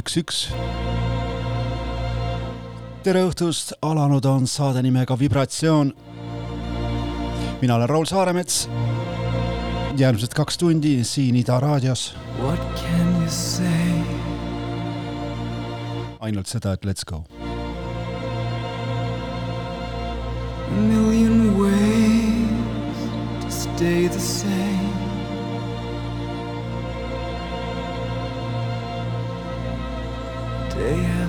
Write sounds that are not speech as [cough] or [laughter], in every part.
üks, üks. tere õhtust, alanud on saade nimega Vibratsioon. mina olen Raul Saaremets. järgmised kaks tundi siin Ida raadios. ainult seda, et let's go. A million ways to stay the same. Yeah.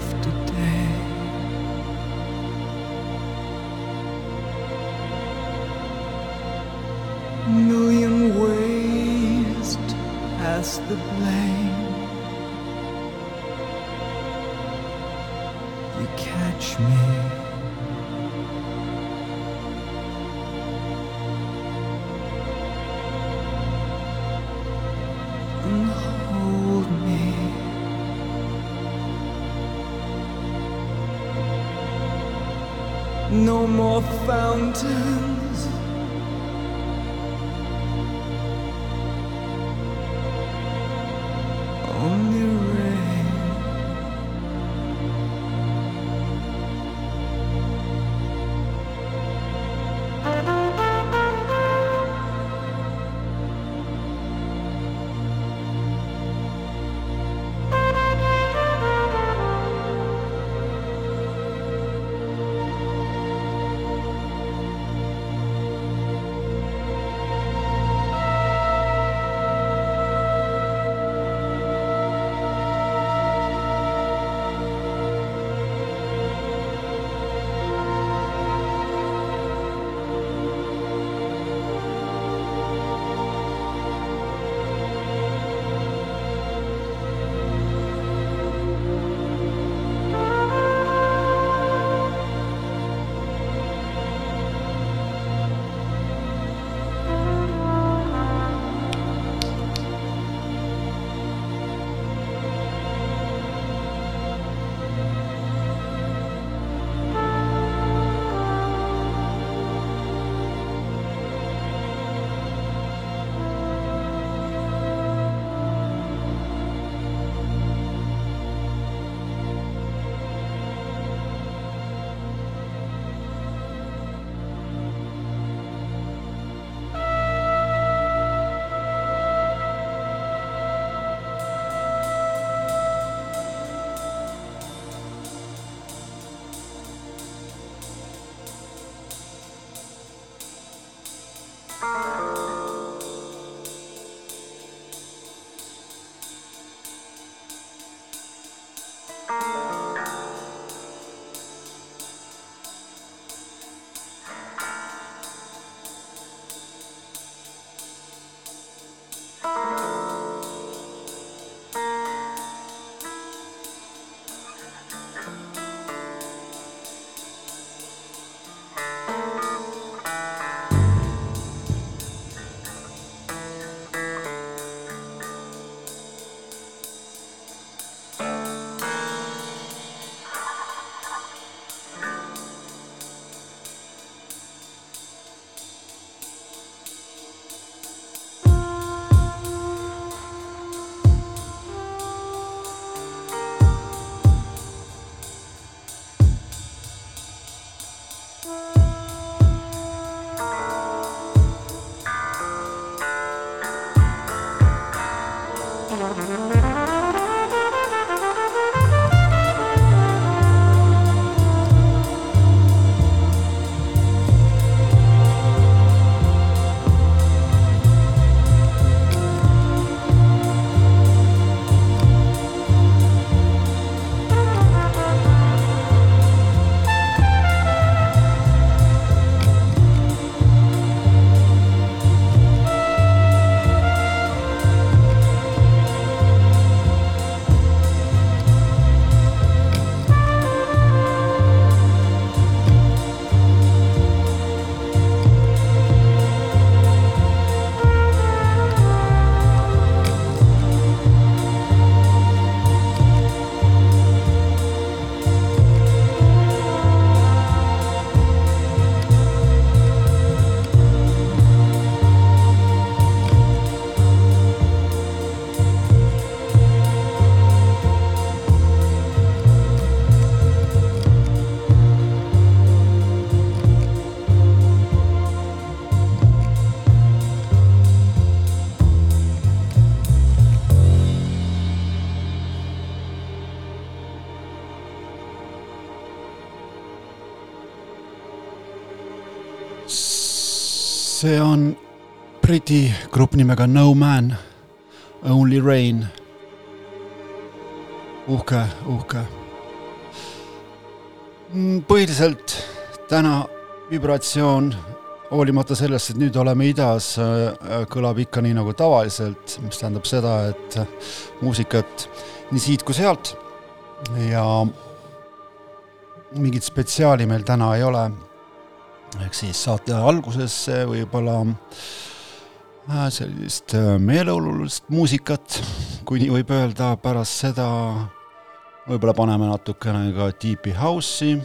Briti grupp nimega No Man, Only Rain. uhke, uhke. Mm, põhiliselt täna vibratsioon, hoolimata sellest, et nüüd oleme idas, äh, kõlab ikka nii nagu tavaliselt, mis tähendab seda, et muusikat nii siit kui sealt ja mingit spetsiaali meil täna ei ole ehk siis saate alguses võib-olla äh, sellist äh, meeleolulist muusikat, kui nii võib öelda, pärast seda võib-olla paneme natukene ka Deepi House'i,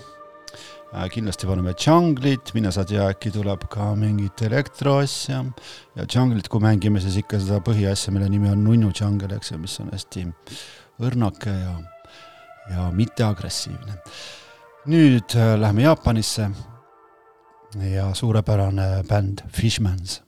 äh, kindlasti paneme Junglit, mine sa tea, äkki tuleb ka mingit elektroasja ja Junglit, kui mängime, siis ikka seda põhiasja, mille nimi on Nunnu Jungle, eks ju, mis on hästi õrnake ja, ja mitteagressiivne. nüüd lähme Jaapanisse. Ja suurepärane bänd Fishmans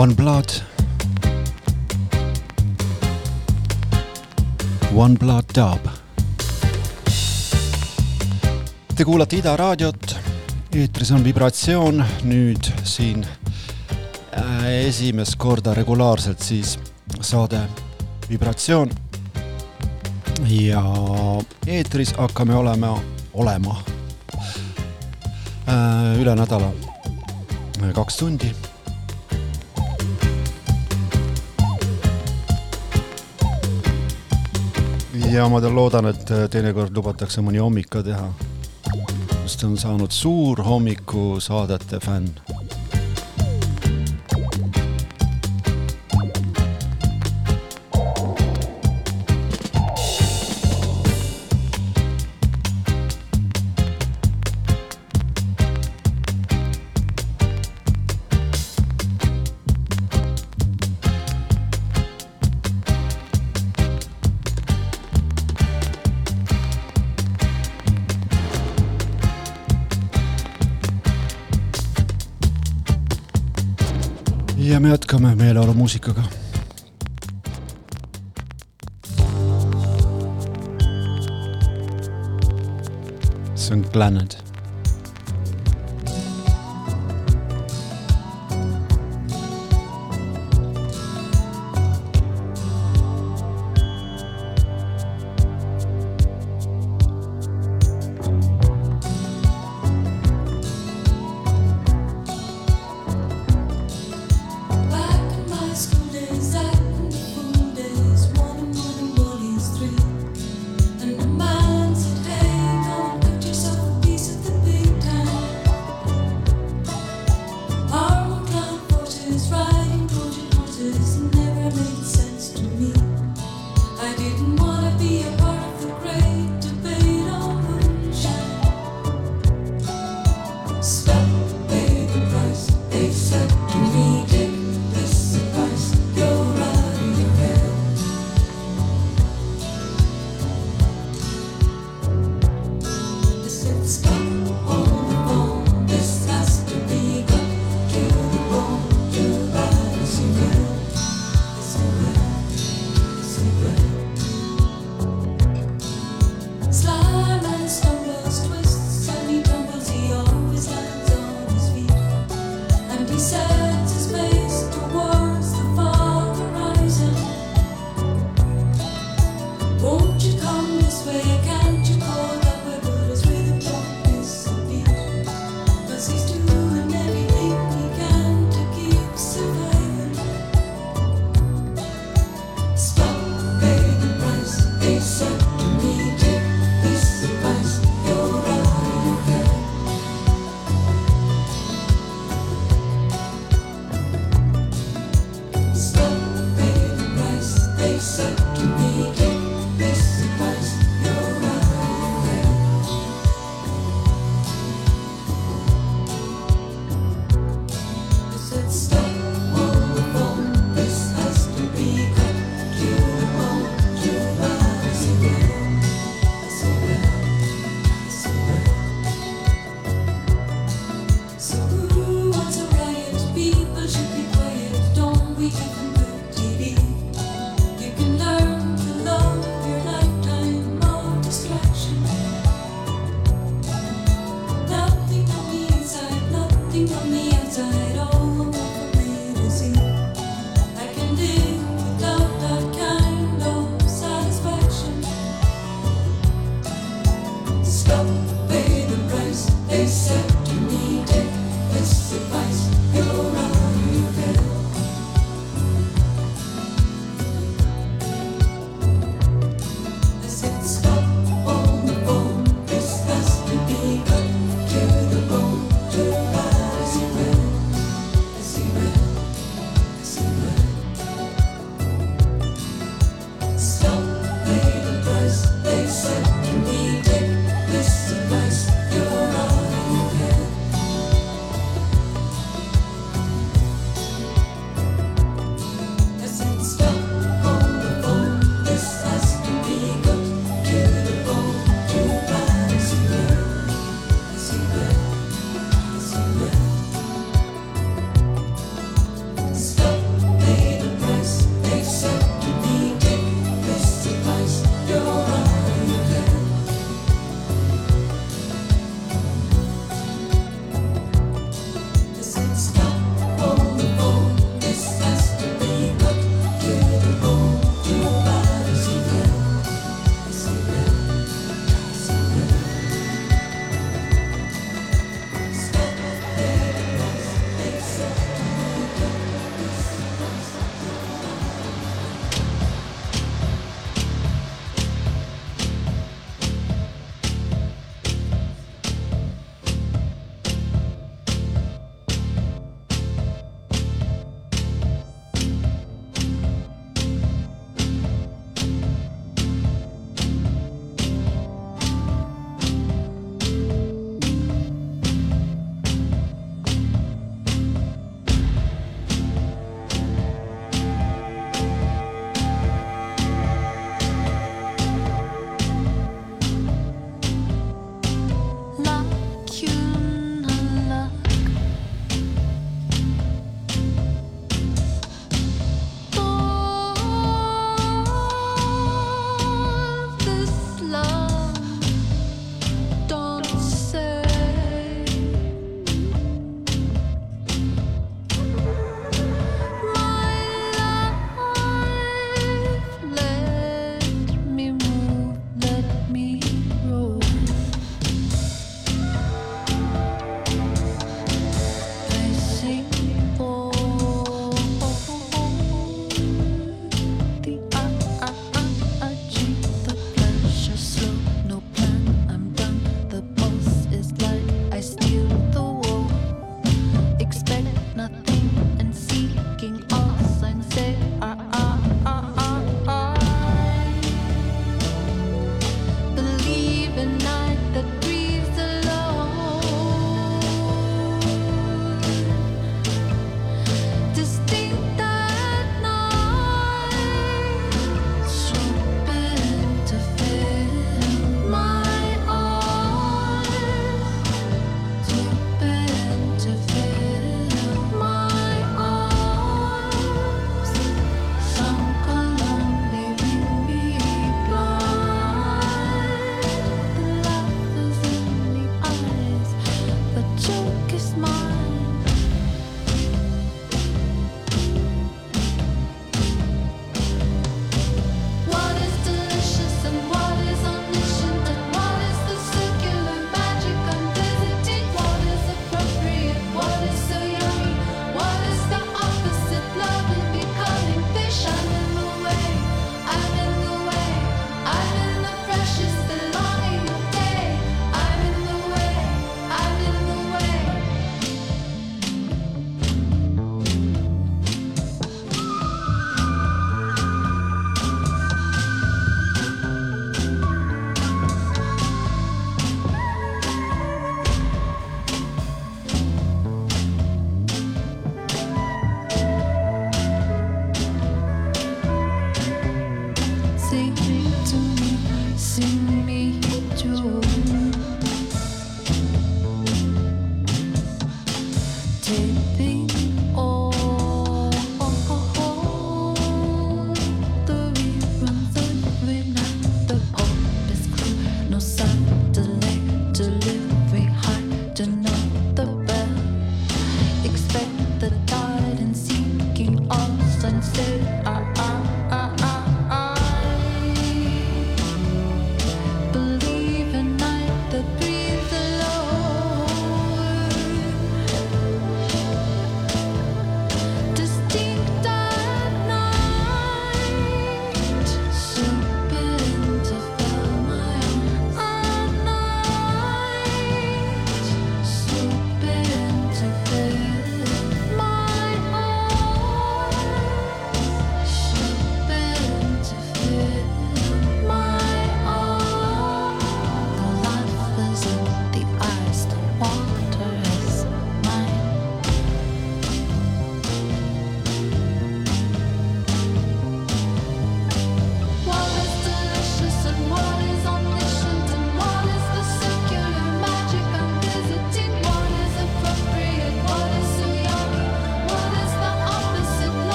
One Blood. One Blood Dub. Te kuulate Ida raadiot, eetris on vibratsioon, nüüd siin äh, esimest korda regulaarselt siis saade Vibratsioon. ja eetris hakkame olema, olema äh, üle nädala kaks tundi ja ma loodan, et teinekord lubatakse mõni hommik ka teha. sest on saanud suur hommikusaadete fänn. Meeleolumuusikaga. see on Planet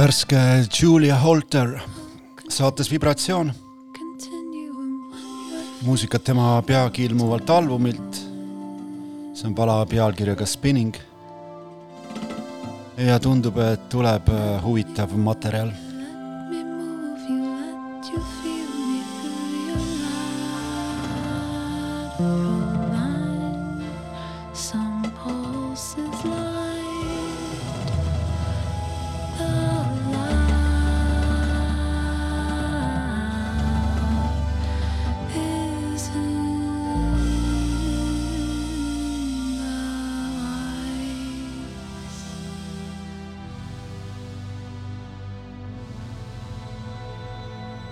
värske Julia Holter saates Vibratsioon muusikat tema peagi ilmuvalt albumilt. see on pala pealkirjaga Spinning. ja tundub, et tuleb huvitav materjal.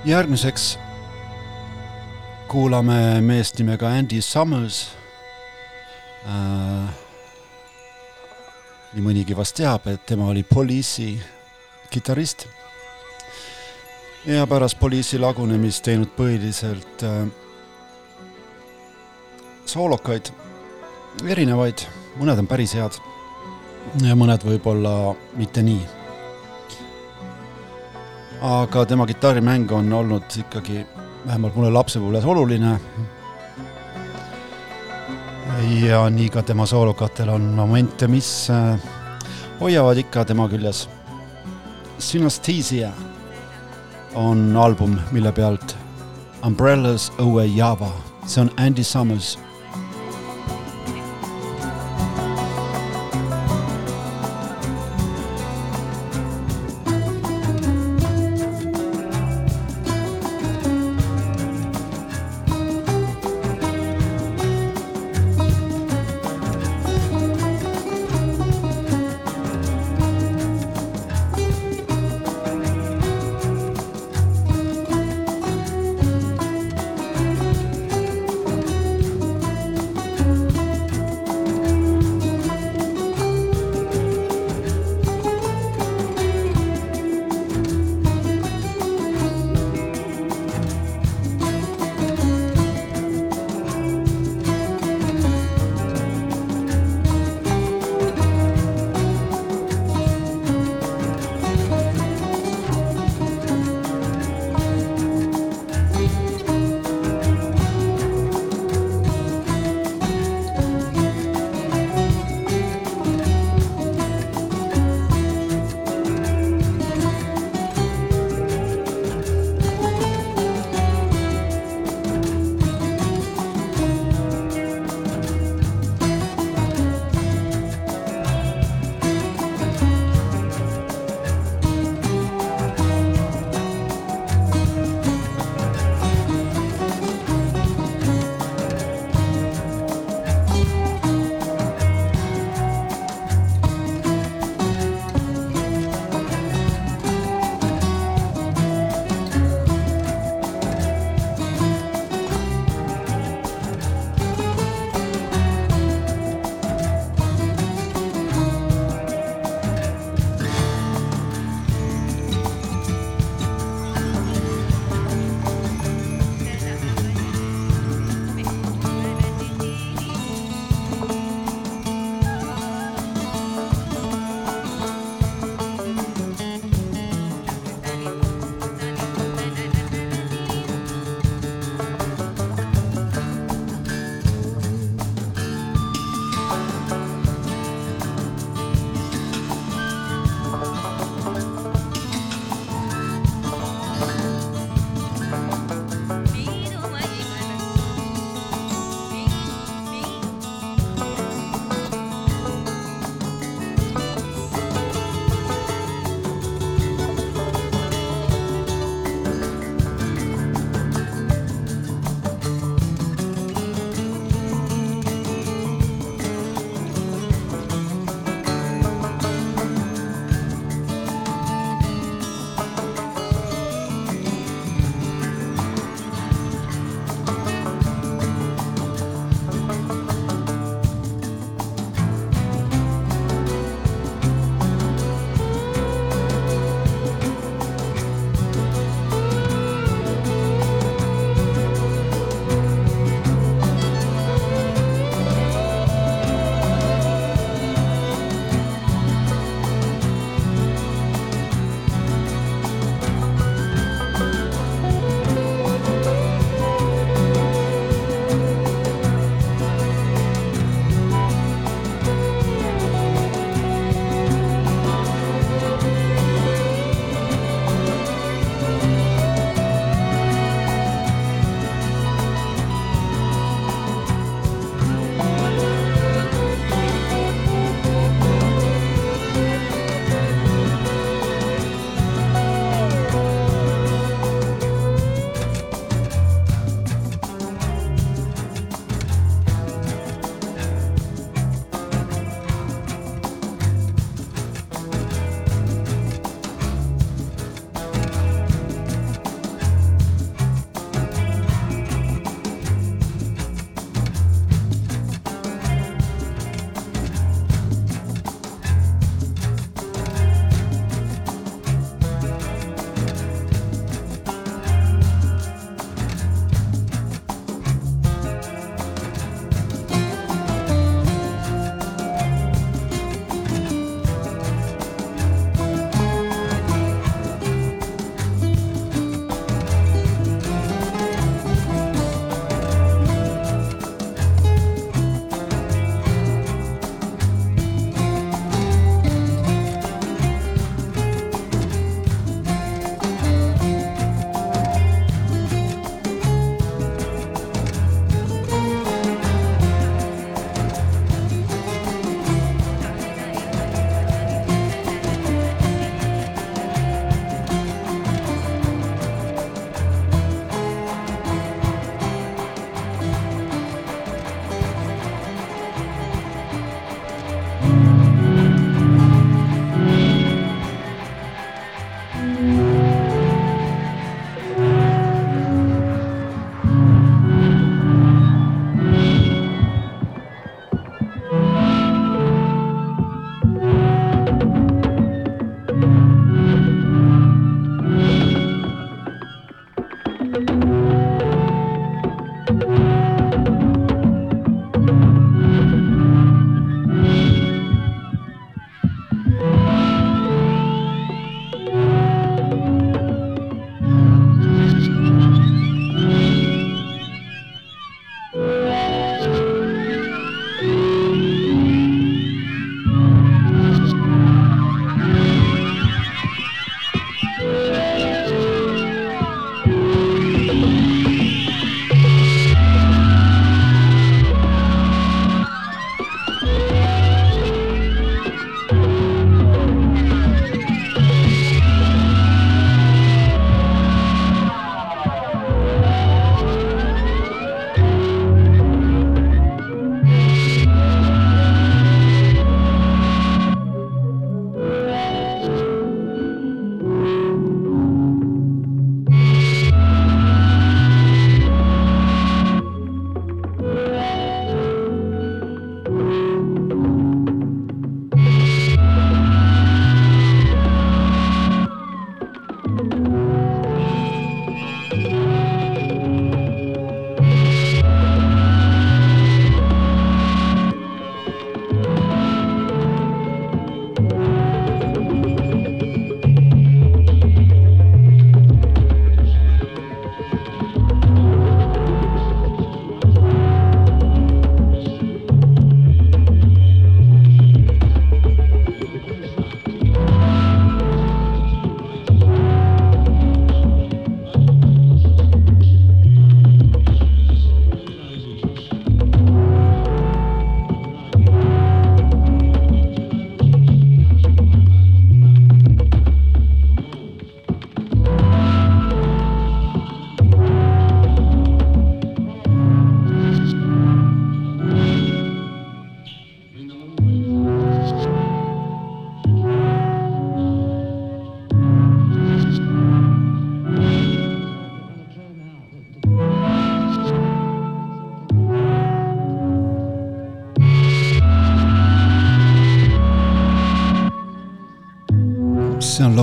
Järgmiseks kuulame meest nimega Andy Summers äh,. nii mõnigi vast teab, et tema oli Police'i kitarrist. ja pärast Police'i lagunemist teinud põhiliselt äh, soolokaid, erinevaid, mõned on päris head ja mõned võib-olla mitte nii aga tema kitarrimäng on olnud ikkagi vähemalt mulle lapsepõlves oluline. ja nii ka tema soolokatel on momente, mis äh, hoiavad ikka tema küljes. Synesthesia on album, mille pealt Umbrellas Away Java, see on Andy Summers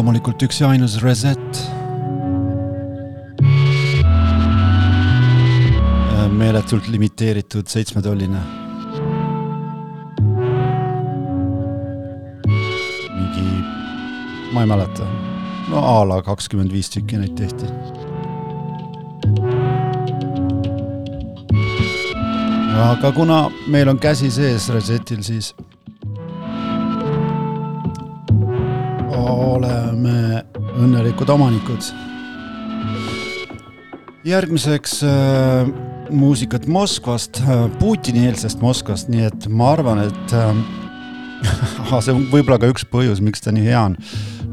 loomulikult üks ja ainus reset. meeletult limiteeritud seitsmetolline. mingi, ma ei mäleta, no a la kakskümmend viis tükki neid tehti. aga kuna meil on käsi sees resetil, siis oleme õnnelikud omanikud. järgmiseks äh, muusikat Moskvast äh,, Putini-eelsest Moskvast, nii et ma arvan, et äh, [laughs] see on võib-olla ka üks põhjus, miks ta nii hea on.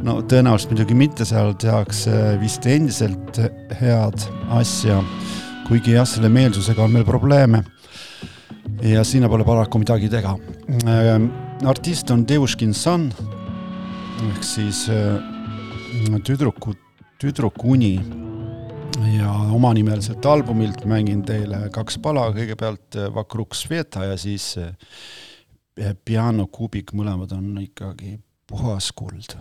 no tõenäoliselt muidugi mitte, seal tehakse vist endiselt head asja, kuigi jah, selle meelsusega on meil probleeme. ja sinna pole paraku midagi teha äh,. artist on Devushkin Sun ehk siis äh, tüdruku, tüdrukuni ja omanimelselt albumilt mängin teile kaks pala, kõigepealt äh, Vakruk Sveta ja siis äh, Piano Kubik, mõlemad on ikkagi puhas kuld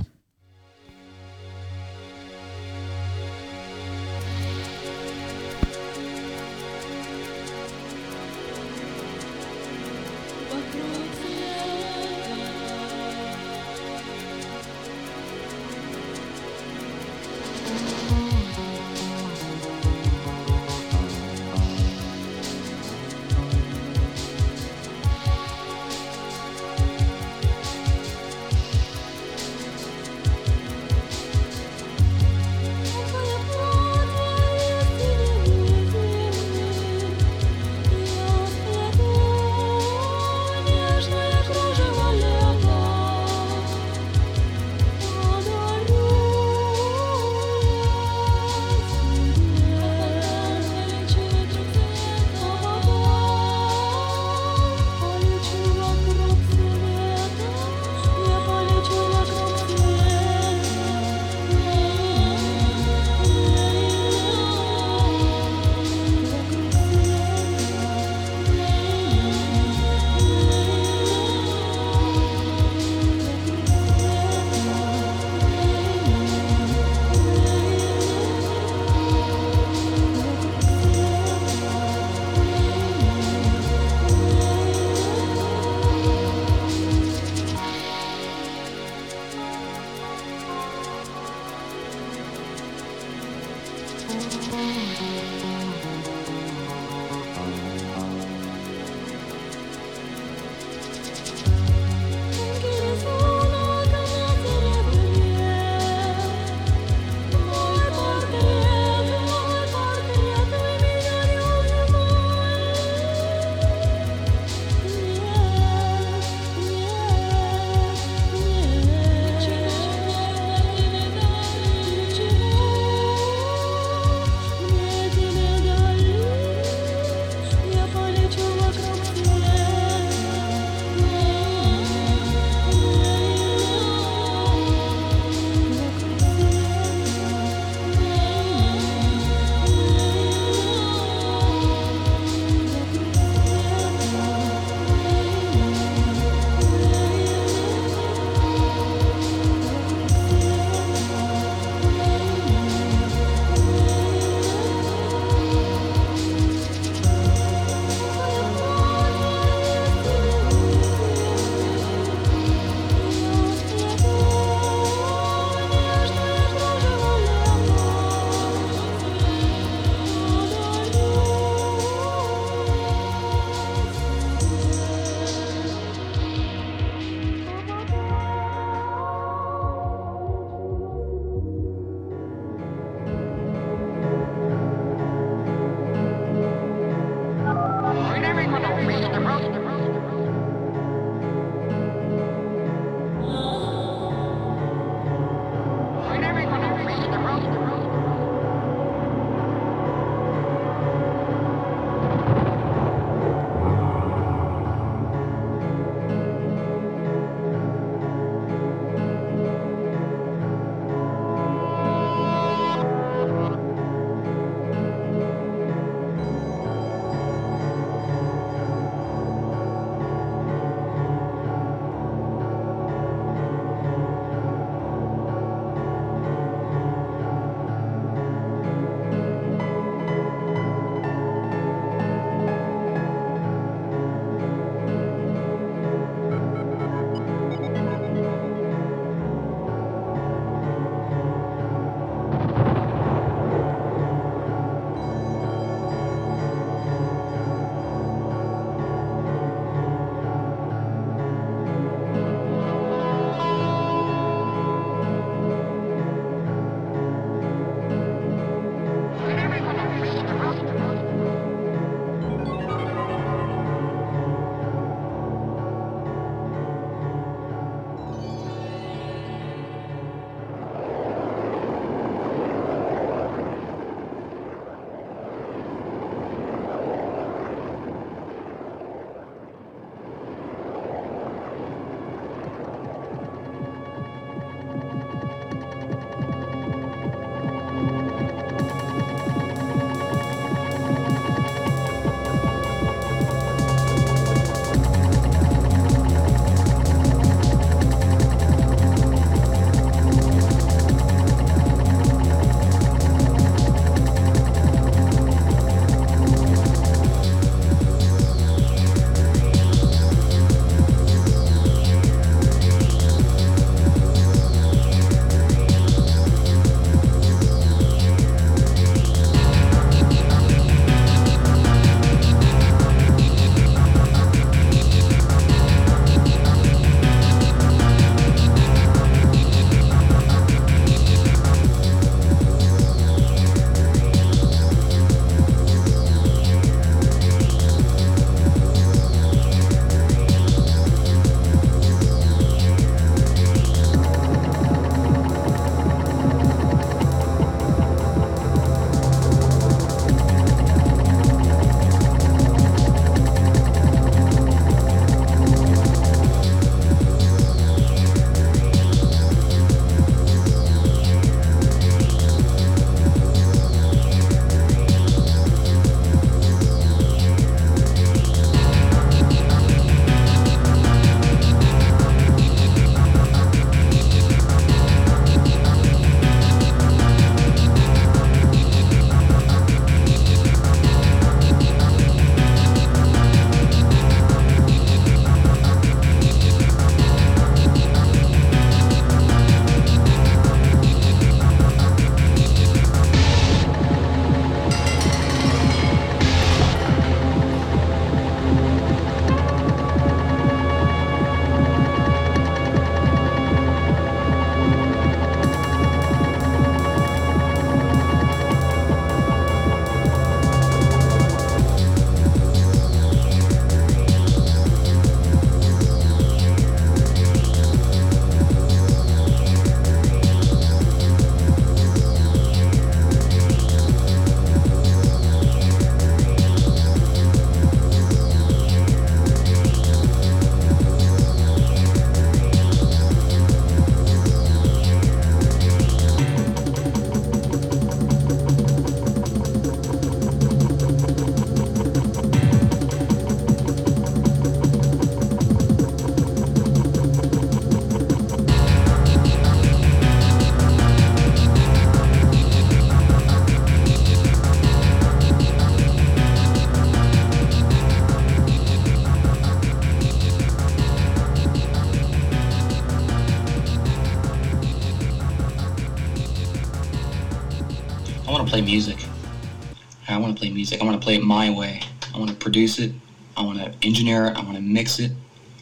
music. I want to play it my way. I want to produce it. I want to engineer it. I want to mix it.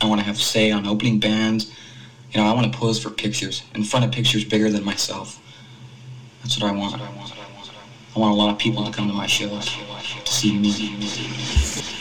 I want to have say on opening bands. You know, I want to pose for pictures in front of pictures bigger than myself. That's what I want. I want a lot of people to come to my shows to see me.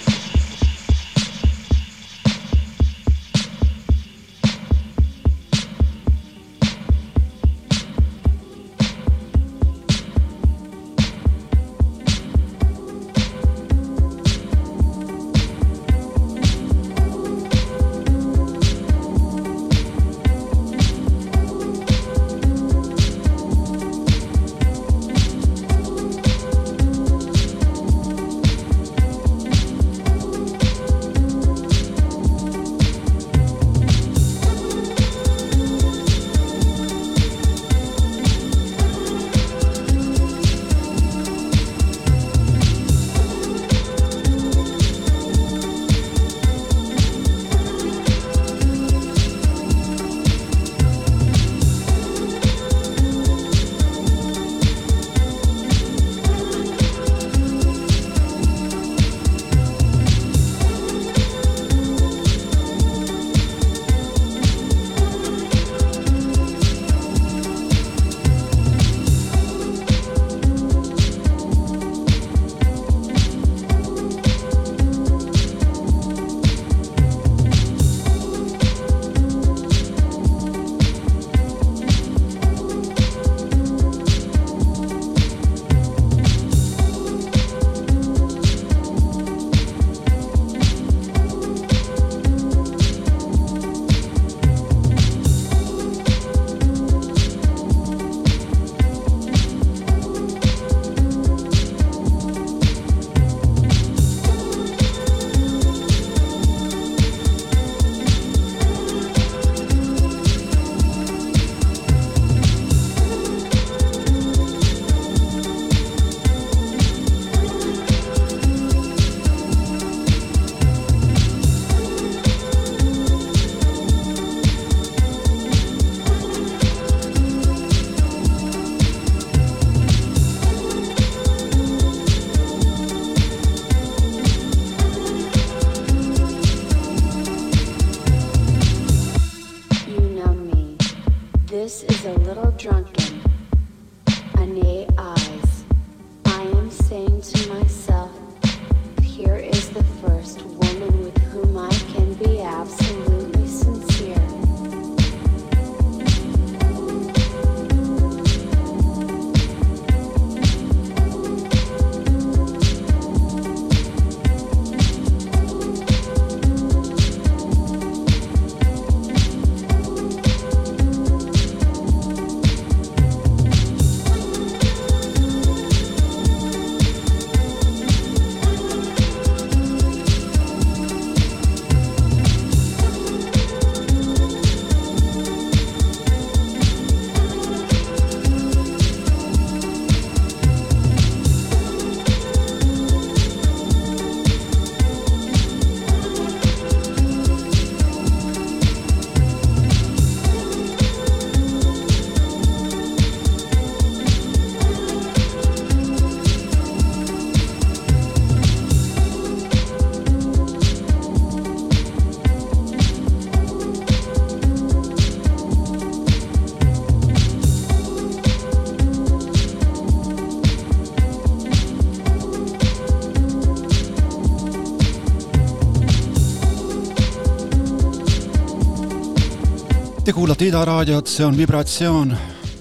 Kuulate Ida raadiot, see on Vibratsioon.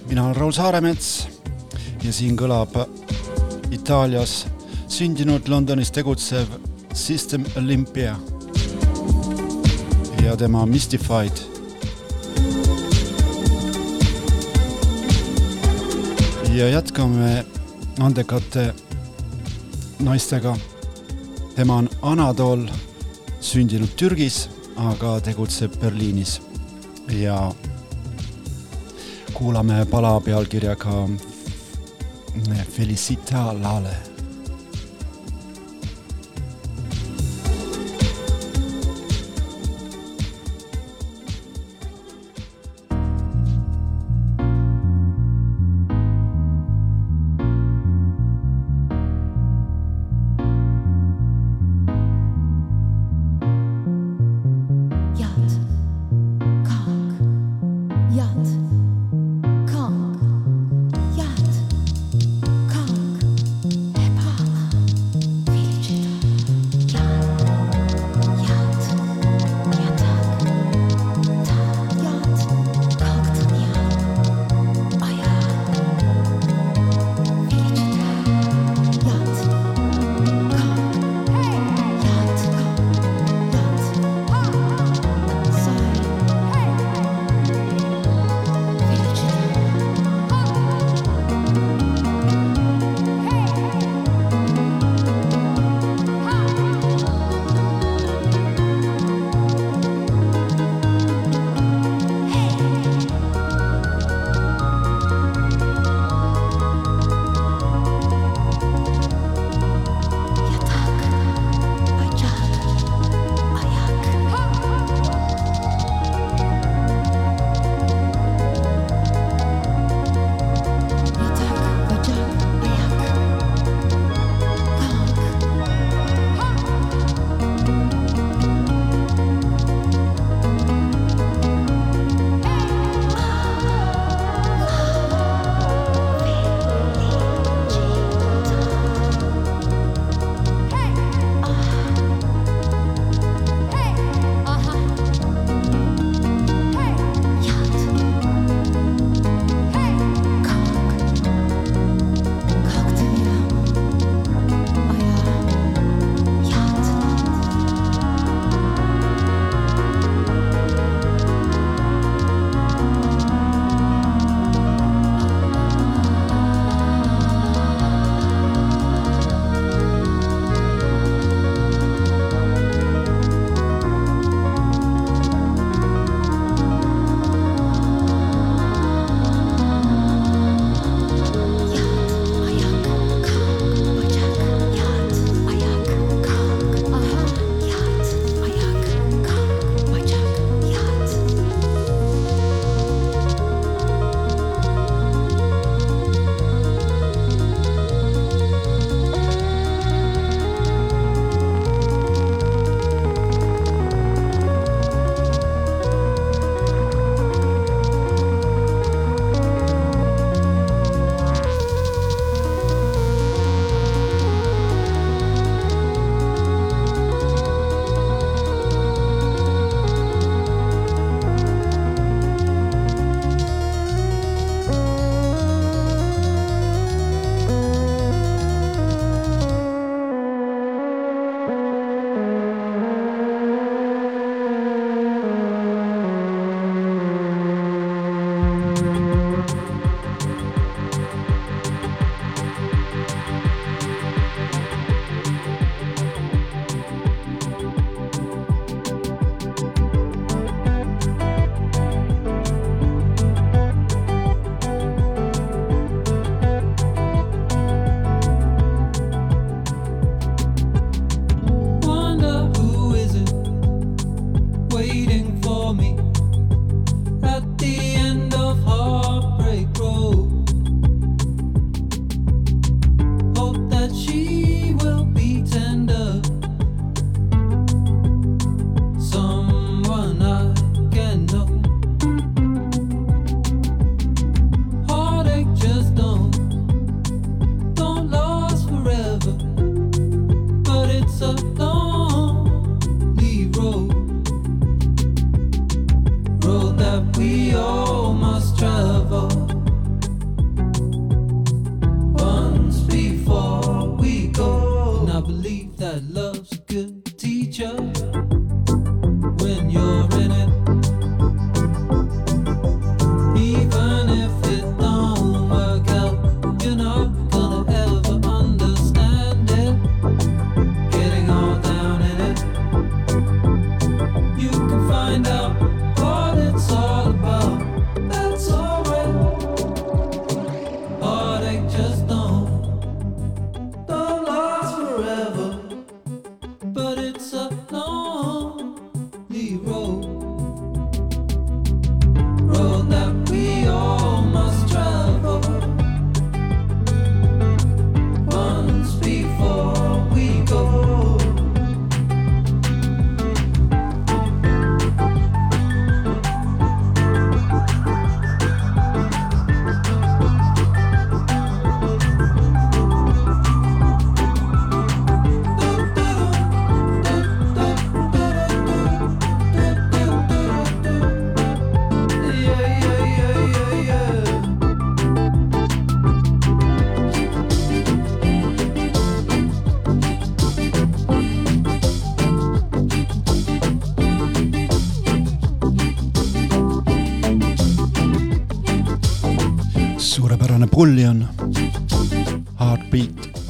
mina olen Raul Saaremets ja siin kõlab Itaalias sündinud Londonis tegutsev System Olympia ja tema Mystified. ja jätkame andekate naistega. tema on Anatol, sündinud Türgis, aga tegutseb Berliinis ja kuulame pala pealkirjaga Felicita Lale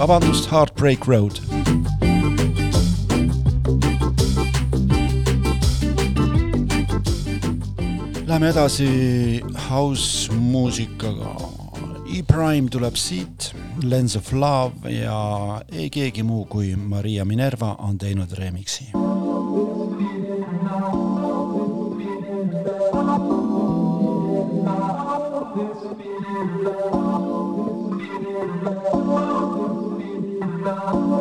vabandust, Heartbreak Road. Läheme edasi house muusikaga. E-Prime tuleb siit, Lens of Love ja ei keegi muu kui Maria Minerva on teinud remix'i. Thank you. Oh.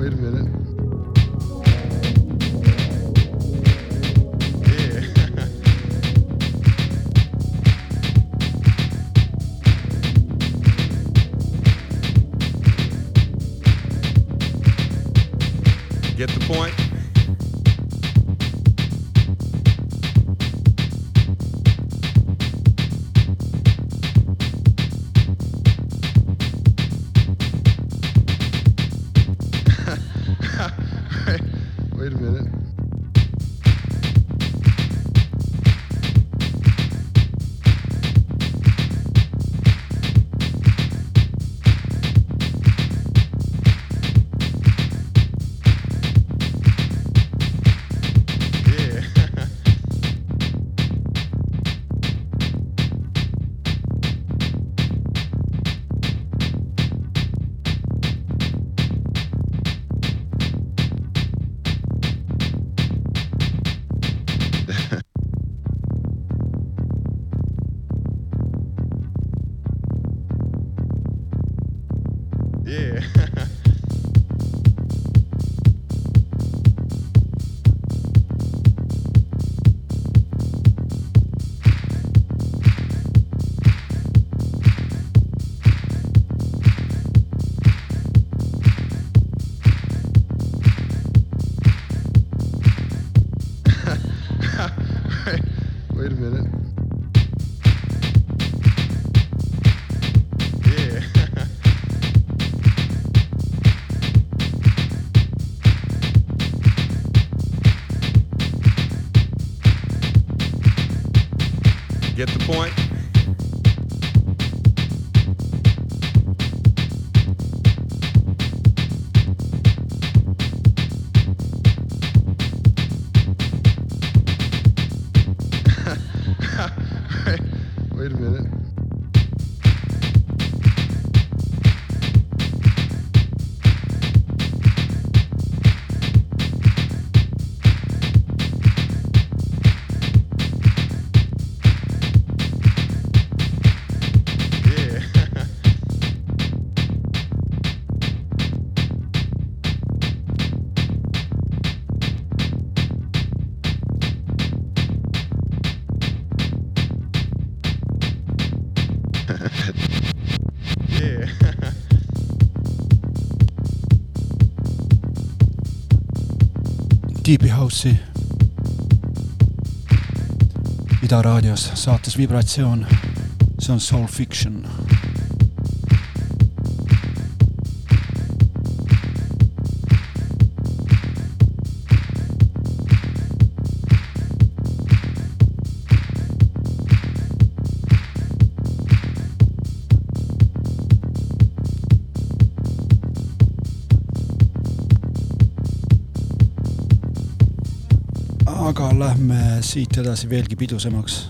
Wait a Deep House'i Ida raadios saates Vibratsioon. see on Soul Fiction. Siit edasi veelgi pidusamaks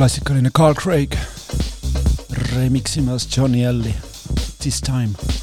klassikaline Carl Craig remiximas Johnny L-i This time.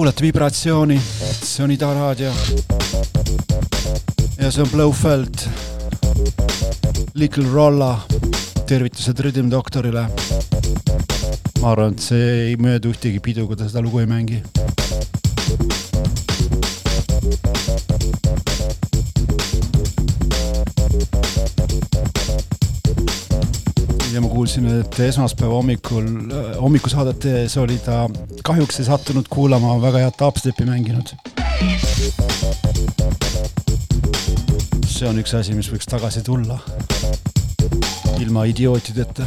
Kuulate vibratsiooni, see on Ida raadio. ja see on Blowfelt, Little Rolla, tervitused Rhythm Doctorile. ma arvan, et see ei möödu ühtegi pidu, kui ta seda lugu ei mängi. ja ma kuulsin, et esmaspäeva hommikul, hommikusaadet tehes oli ta kahjuks ei sattunud kuulama väga head dubstepi mänginud. see on üks asi, mis võiks tagasi tulla. ilma idiootideta.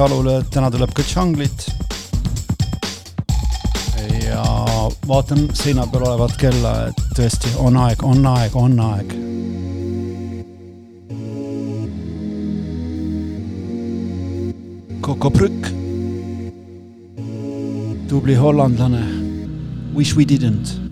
Talule, täna tuleb ka džanglit. ja vaatan seina peal olevat kella, et tõesti on aeg, on aeg, on aeg. Coco Brück, tubli hollandlane. Wish we didn't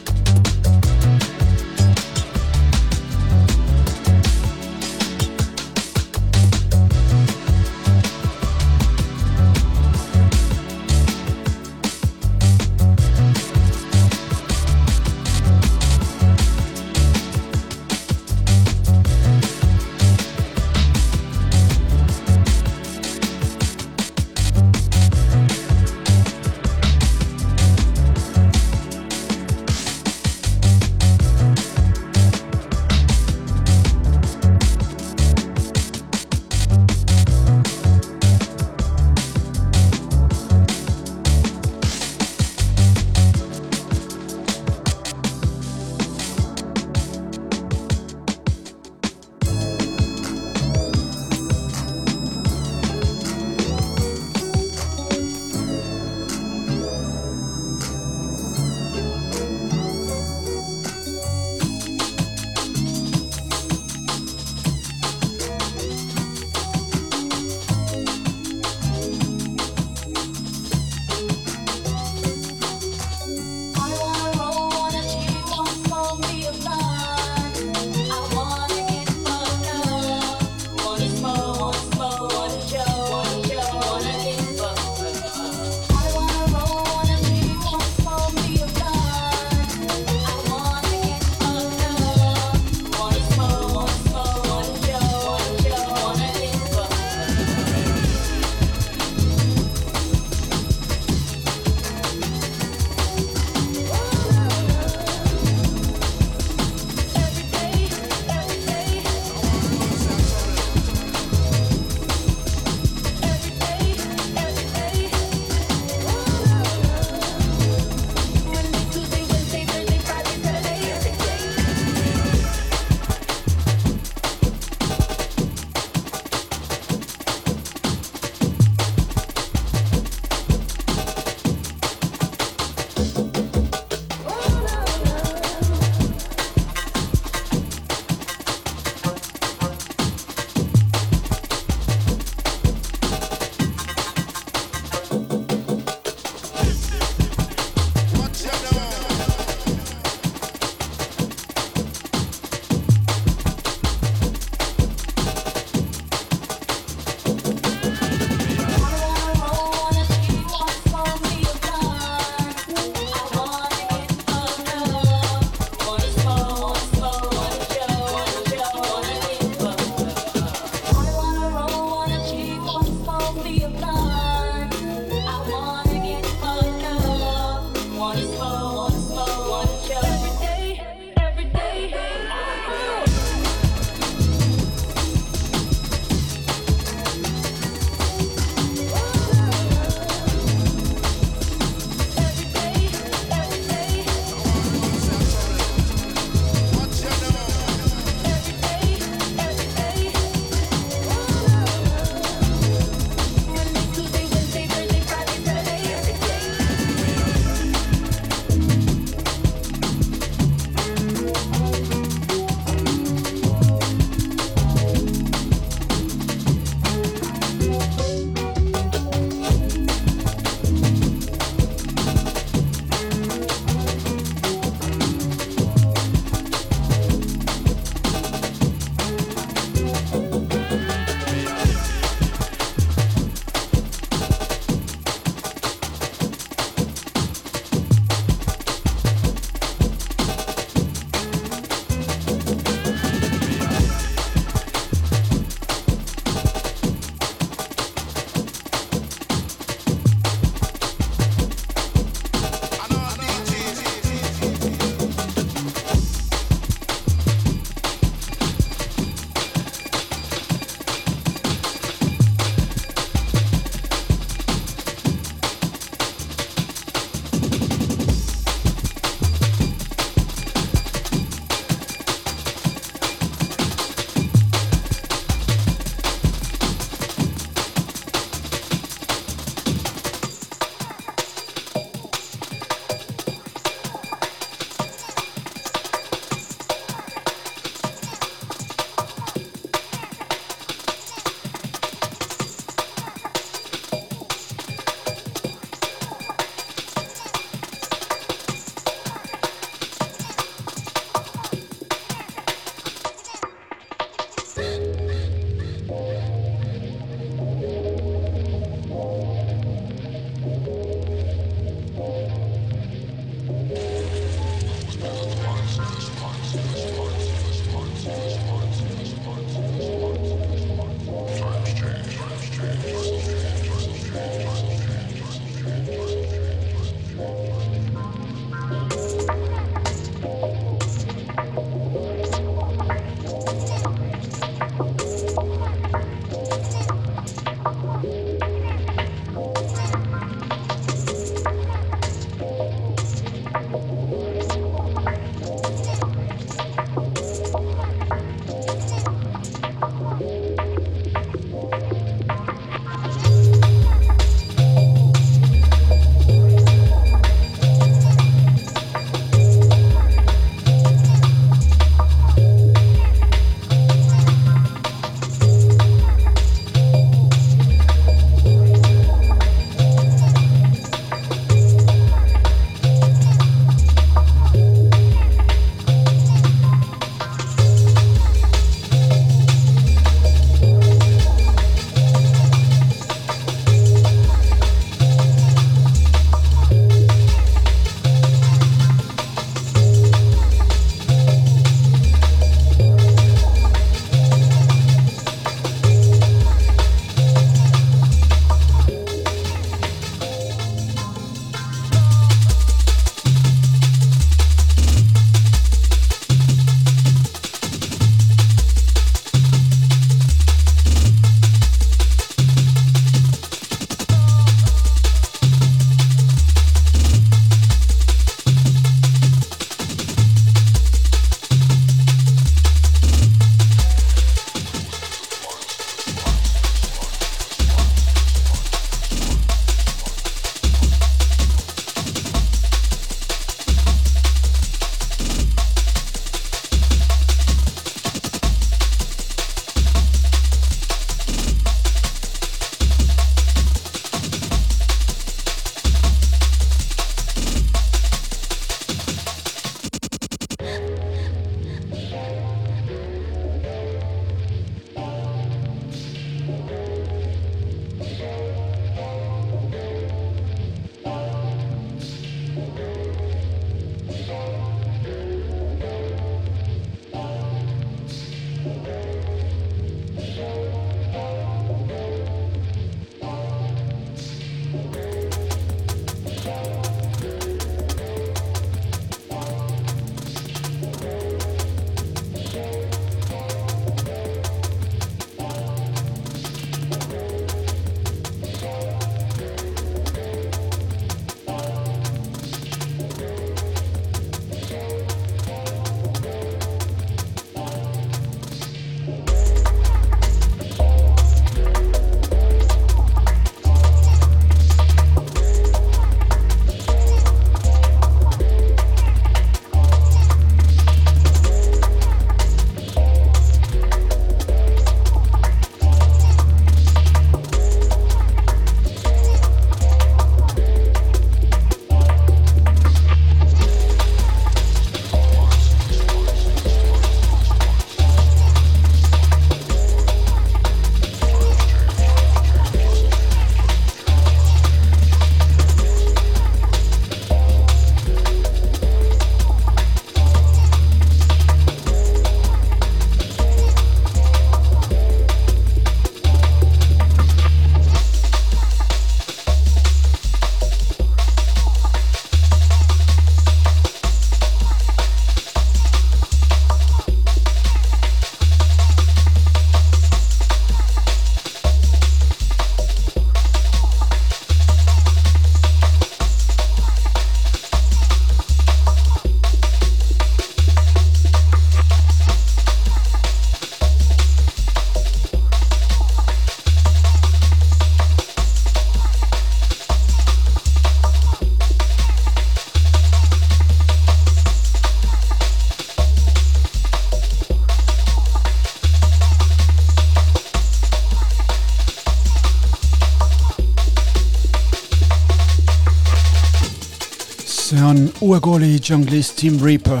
uue kooli džunglist Tim Reaper,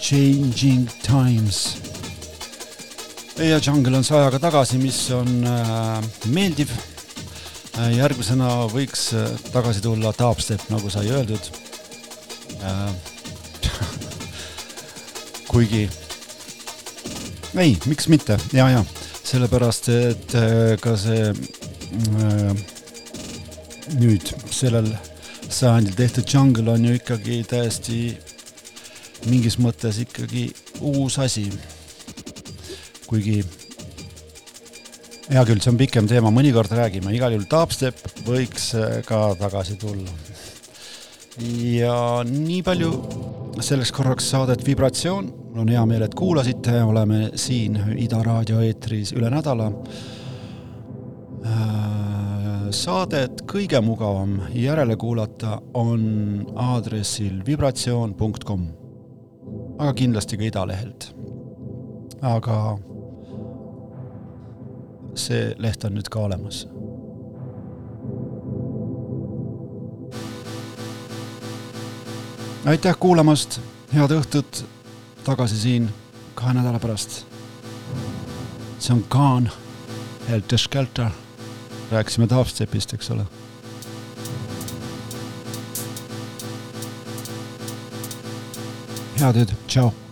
Changing Times. ja džungel on see ajaga tagasi, mis on äh, meeldiv äh,. järgmisena võiks äh, tagasi tulla dubstep, nagu sai öeldud äh, [laughs] kuigi ei, miks mitte ja, ja sellepärast, et äh, ka see äh, nüüd sellel sajandil tehtud džungel on ju ikkagi täiesti mingis mõttes ikkagi uus asi. kuigi hea küll, see on pikem teema, mõnikord räägime, igal juhul dubstep võiks äh, ka tagasi tulla. ja nii palju selleks korraks saadet Vibratsioon, mul on hea meel, et kuulasite, oleme siin Ida raadio eetris üle nädala saadet kõige mugavam järele kuulata on aadressil vibratsioon.com, aga kindlasti ka idalehelt. aga see leht on nüüd ka olemas. aitäh kuulamast, head õhtut, tagasi siin kahe nädala pärast. see on Kaan, Helter Skelter rääkisime dubstepist, eks ole. head ööd, tšau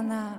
하나